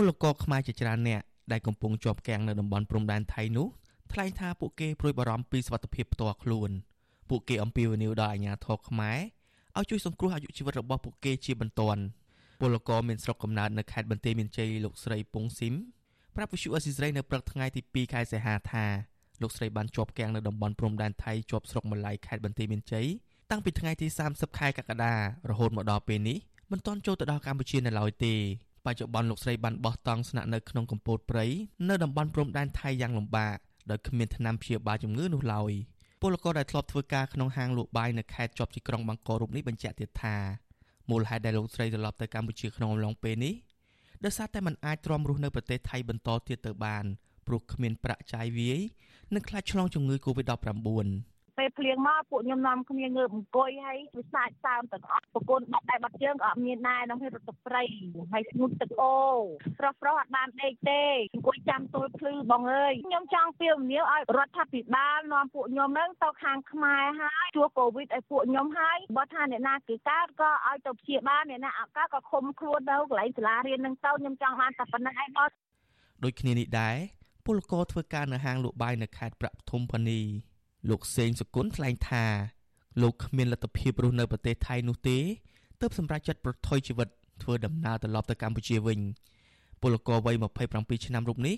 ពលករខ្មែរជាច្រើនអ្នកដែលកំពុងជាប់គាំងនៅតំបន់ព្រំដែនថៃនោះថ្លែងថាពួកគេព្រួយបារម្ភពីសុវត្ថិភាពផ្ទាល់ខ្លួនពួកគេអំពាវនាវដល់អាជ្ញាធរខ្មែរឲ្យជួយសង្គ្រោះអាយុជីវិតរបស់ពួកគេជាបន្ទាន់ពលករមានស្រុកកំណើតនៅខេត្តបន្ទាយមានជ័យលោកស្រីពងស៊ីមប្រាប់វិទ្យុអស៊ីសេរីនៅព្រឹកថ្ងៃទី2ខែសីហាថាលោកស្រីបានជាប់គាំងនៅតំបន់ព្រំដែនថៃជាប់ស្រុកម្លាយខេត្តបន្ទាយមានជ័យតាំងពីថ្ងៃទី30ខែកក្កដារហូតមកដល់ពេលនេះមិនទាន់ចូលទៅដល់កម្ពុជានៅឡើយទេ បច្ចុប្បន្នលោកស្រីបានបោះតង់ស្នាក់នៅក្នុងកំពតព្រៃនៅតំបន់ព្រំដែនថៃយ៉ាងលំបាកដោយគ្មានថ្នាំព្យាបាលជំងឺនោះឡើយពលករដែលធ្លាប់ធ្វើការក្នុងហាងលក់បាយនៅខេត្តជាប់ទីក្រុងបាងកករូបនេះបញ្ជាក់ទៀតថាមូលហេតុដែលលោកស្រីត្រឡប់ទៅកម្ពុជាក្នុងអំឡុងពេលនេះដោយសារតែมันអាចទ្រាំរស់នៅប្រទេសថៃបន្តទៀតទៅបានព្រោះគ្មានប្រាក់ចាយវាយនិងខ្លាចឆ្លងជំងឺ Covid-19 ពេលភ្លៀងមកពួកខ្ញុំនាំគ្នាងើបអង្គុយហើយវាសាច់សើមទាំងអស់ប្រគល់បាត់តែបាត់ជើងក៏អត់មានដែរក្នុងរត់ទៅព្រៃហើយស្ងួតទឹកអូប្រុសប្រុសអត់បានដេកទេអង្គុយចាំទល់ភ្លឺបងអើយខ្ញុំចង់ពាវនាវឲ្យរដ្ឋាភិបាលនាំពួកខ្ញុំនឹងទៅខាងខ្មែរហើយជួសកូវីដឲ្យពួកខ្ញុំហើយបើថាអ្នកណាគឺកើតក៏ឲ្យទៅព្យាបាលអ្នកណាអត់កើតក៏ឃុំខ្លួនទៅកន្លែងសាលារៀននឹងទៅខ្ញុំចង់បានតែប៉ុណ្្នឹងឯងបងដូចគ្នានេះដែរពលករធ្វើការនៅហាងលក់បាយនៅខេត្តប្រាក់ធំផានី លោកសេងសុគន្ធថ្លែងថាលោកគ្មានលទ្ធភាពរស់នៅប្រទេសថៃនោះទេទើបសម្រេចចិត្តប្រថុយជីវិតធ្វើដំណើរត្រឡប់ទៅកម្ពុជាវិញពលករវ័យ27ឆ្នាំរូបនេះ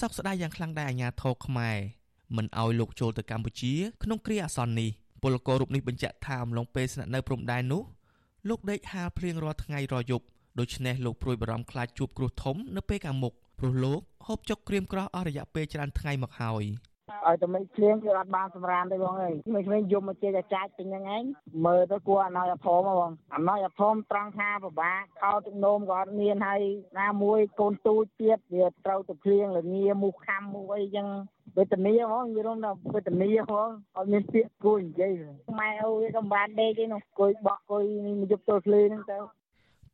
សោកស្ដាយយ៉ាងខ្លាំងដែលអាញាធរខ្មែរមិនអោយលោកចូលទៅកម្ពុជាក្នុងគ្រាអាសន្ននេះពលកររូបនេះបញ្ជាក់ថាអំឡុងពេលស្នាក់នៅព្រំដែននោះលោកដេកហាលភ្លៀងរាល់ថ្ងៃរាល់យប់ដូច្នេះលោកព្រួយបារម្ភខ្លាចជួបគ្រោះធំនៅពេលខាងមុខព្រោះលោកហូបចុកក្រៀមក្រោះអស់រយៈពេលច្រើនថ្ងៃមកហើយ។ ឲ្យតែមិនភ្លៀងគឺអត់បានសម្រានទេបងអើយមិនឃើញយំមកជិះតែចាច់ពេញហ្នឹងឯងមើលទៅគួរអណយអធមបងអណយអធមត្រង់ថាពិបាកខោទឹកនោមក៏អត់មានហើយណាមួយកូនទូចទៀតវាត្រូវទៅភ្លៀងលងាមូសខំមូសអីចឹងវេទនាហ្មងនិយាយថាវេទនាហ្មងអត់មានពាក្យគួរនិយាយម៉ែអូវាក៏បានដេកទេនោះគួយបក់គួយយប់ទល់ភ្លឺហ្នឹងទៅ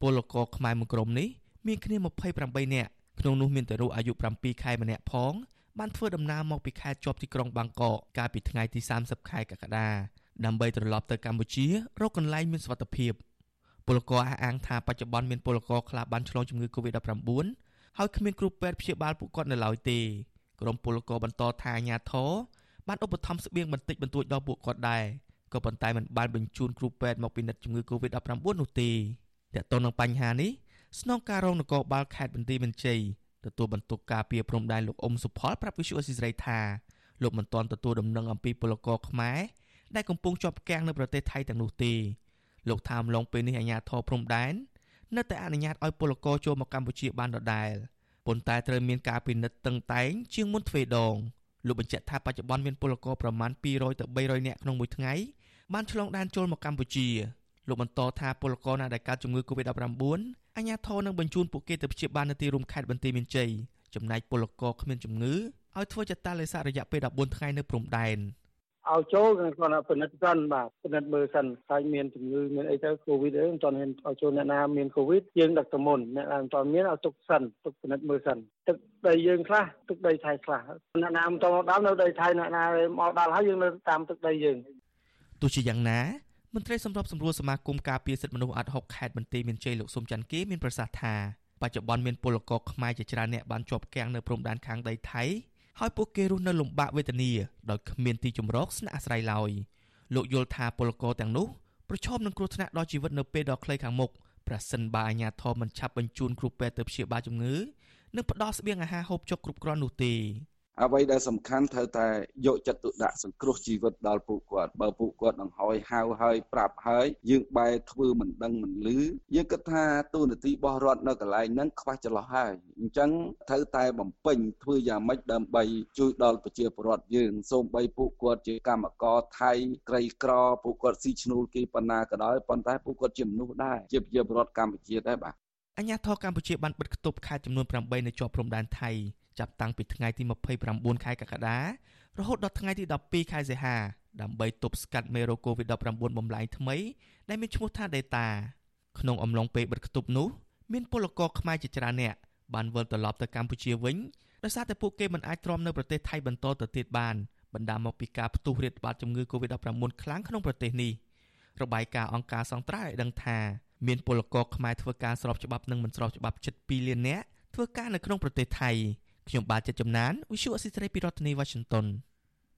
ពលករខ្មែរមួយក្រុមនេះមានគ្នា28នាក់ក្នុងនោះមានតរុអាយុ7ខែម្នាក់ផង បានធ្វើដំណើរមកពីខេត្តជាប់ទីក្រុងបាងកកកាលពីថ្ងៃទី30ខែកក្កដាដើម្បីត្រឡប់ទៅកម្ពុជារកកន្លែងមានសុវត្ថិភាពពលករអះអាងថាបច្ចុប្បន្នមានពលករខ្លះបានឆ្លងជំងឺ Covid-19 ហើយគ្មានគ្រូពេទ្យព្យាបាលពួកគាត់នៅឡើយទេក្រុមពលករបន្តថាអាញាធរបានឧបត្ថម្ភស្បៀងបន្តិចបន្តួចដល់ពួកគាត់ដែរក៏ប៉ុន្តែมันបានបញ្ជូនគ្រូពេទ្យមកពិនិត្យជំងឺ Covid-19 នោះទេតើតើនឹងបញ្ហានេះស្នងការរងនគរបាលខេត្តបន្ទាយមានជ័យ ទទួលបន្ទុកការពីព្រំដែនលោកអ៊ុំសុផលប្រាប់វិសុអេស៊ីសរ៉ៃថាលោកមិនទាន់ទទួលដំណឹងអំពីពលករខ្មែរដែលកំពុងជាប់គាំងនៅប្រទេសថៃទាំងនោះទេលោកថាអំឡុងពេលនេះអាជ្ញាធរព្រំដែននៅតែអនុញ្ញាតឲ្យពលករចូលមកកម្ពុជាបានដដែលប៉ុន្តែត្រូវមានការពិនិត្យតឹងតែងជាងមុនទ្វេដងលោកបញ្ជាក់ថាបច្ចុប្បន្នមានពលករប្រមាណ200ទៅ300នាក់ក្នុងមួយថ្ងៃបានឆ្លងដែនចូលមកកម្ពុជា លោកបន្តថាពលករណាដែលកើតជំងឺ Covid-19 អាជ្ញាធរនឹងបញ្ជូនពួកគេទៅព្យាបាលនៅទីរួមខេត្តបន្ទាយមានជ័យចំណែកពលករគ្មានជំងឺឲ្យធ្វើចតាឡេសាររយៈពេល14ថ្ងៃនៅព្រំដែនឲ្យចូលគាត់គាត់ពិនិត្យសិនបាទពិនិត្យមើលសិនថាមានជំងឺមានអីទៅកូវីដអីមិនទាន់ហ៊ានឲ្យចូលអ្នកណាមានកូវីដយើងដឹកទៅមុនអ្នកណាមិនទាន់មានឲ្យទុកសិនទុកពិនិត្យមើលសិនទឹកដីយើងខ្លះទឹកដីថៃខ្លះអ្នកណាមិនទាន់មកដល់នៅដីថៃអ្នកណាមកដល់ហើយយើងនៅតាមទឹកដីយើងទោះជាយ៉ាងណា មន្ត្រីសម្របសម្រួលសមាគមការពារសិទ្ធិមនុស្សអាត់ហុកខេត្តបន្ទាយមានជ័យលោកសុំច័ន្ទគេមានប្រសាសន៍ថាបច្ចុប្បន្នមានពលករខ្មែរជាច្រើនអ្នកបានជាប់គាំងនៅព្រំដែនខាងដីថៃហើយពួកគេរស់នៅលំបាកវេទនាដោយគ្មានទីជម្រកស្នាក់អាស្រ័យឡើយលោកយល់ថាពលករទាំងនោះប្រឈមនឹងគ្រោះថ្នាក់ដល់ជីវិតនៅពេលដ៏ខ្លីខាងមុខប្រសិនបើអាជ្ញាធរមិនឆាប់បញ្ជូនគ្រូពេទ្យទៅព្យាបាលជំងឺនិងផ្ដល់ស្បៀងអាហារហូបចុកគ្រប់គ្រាន់នោះទេ អ្វីដែលសំខាន់ត្រូវតែយកចិត្តទុកដាក់សង្គ្រោះជីវិតដល់ពួកគាត់បើពួកគាត់នឹងហោយហៅហើយប្រាប់ហើយយើងបែរធ្វើមិនដឹងមិនលឺយើងគិតថាទូនាទីរបស់រដ្ឋនៅកន្លែងហ្នឹងខ្វះចន្លោះហើយអញ្ចឹងត្រូវតែបំពេញធ្វើយ៉ាងម៉េចដើម្បីជួយដល់ប្រជាពលរដ្ឋយើងសូម្បីពួកគាត់ជាកម្មករថៃក្រីក្រពួកគាត់ស៊ីឈ្នួលគេប៉ុណ្ណាក៏ដោយប៉ុន្តែពួកគាត់ជាមនុស្សដែរជាប្រជាពលរដ្ឋកម្ពុជាដែរបាទអញ្ញាធរកម្ពុជាបានបិទគប់ខេត្តចំនួន8នៅជាប់ព្រំដែនថៃ ចាប់តាំងពីថ្ងៃទី29ខែកក្កដារហូតដល់ថ្ងៃទី12ខែសីហាដើម្បីទប់ស្កាត់មេរោគ COVID-19 បំលែងថ្មីដែលមានឈ្មោះថា Delta ក្នុងអំឡុងពេលបិទគប់នោះមានពលករខ្មែរជាច្រើនអ្នកបានវិលត្រឡប់ទៅកម្ពុជាវិញដោយសារតែពួកគេមិនអាចទ្រាំនៅប្រទេសថៃបន្តទៅទៀតបានបណ្ដាលមកពីការផ្ទុះរាតត្បាតជំងឺ Covid-19 ខ្លាំងក្នុងប្រទេសនេះរបាយការណ៍អង្គការសង្ត្រាឲ្យដឹងថាមានពលករខ្មែរធ្វើការស្របច្បាប់និងមិនស្របច្បាប់ជិត2លាននាក់ធ្វើការនៅក្នុងប្រទេសថៃ ខ្ញុំបាទចិត្តចំណាន Visual Assisray ពីរដ្ឋធានី Washington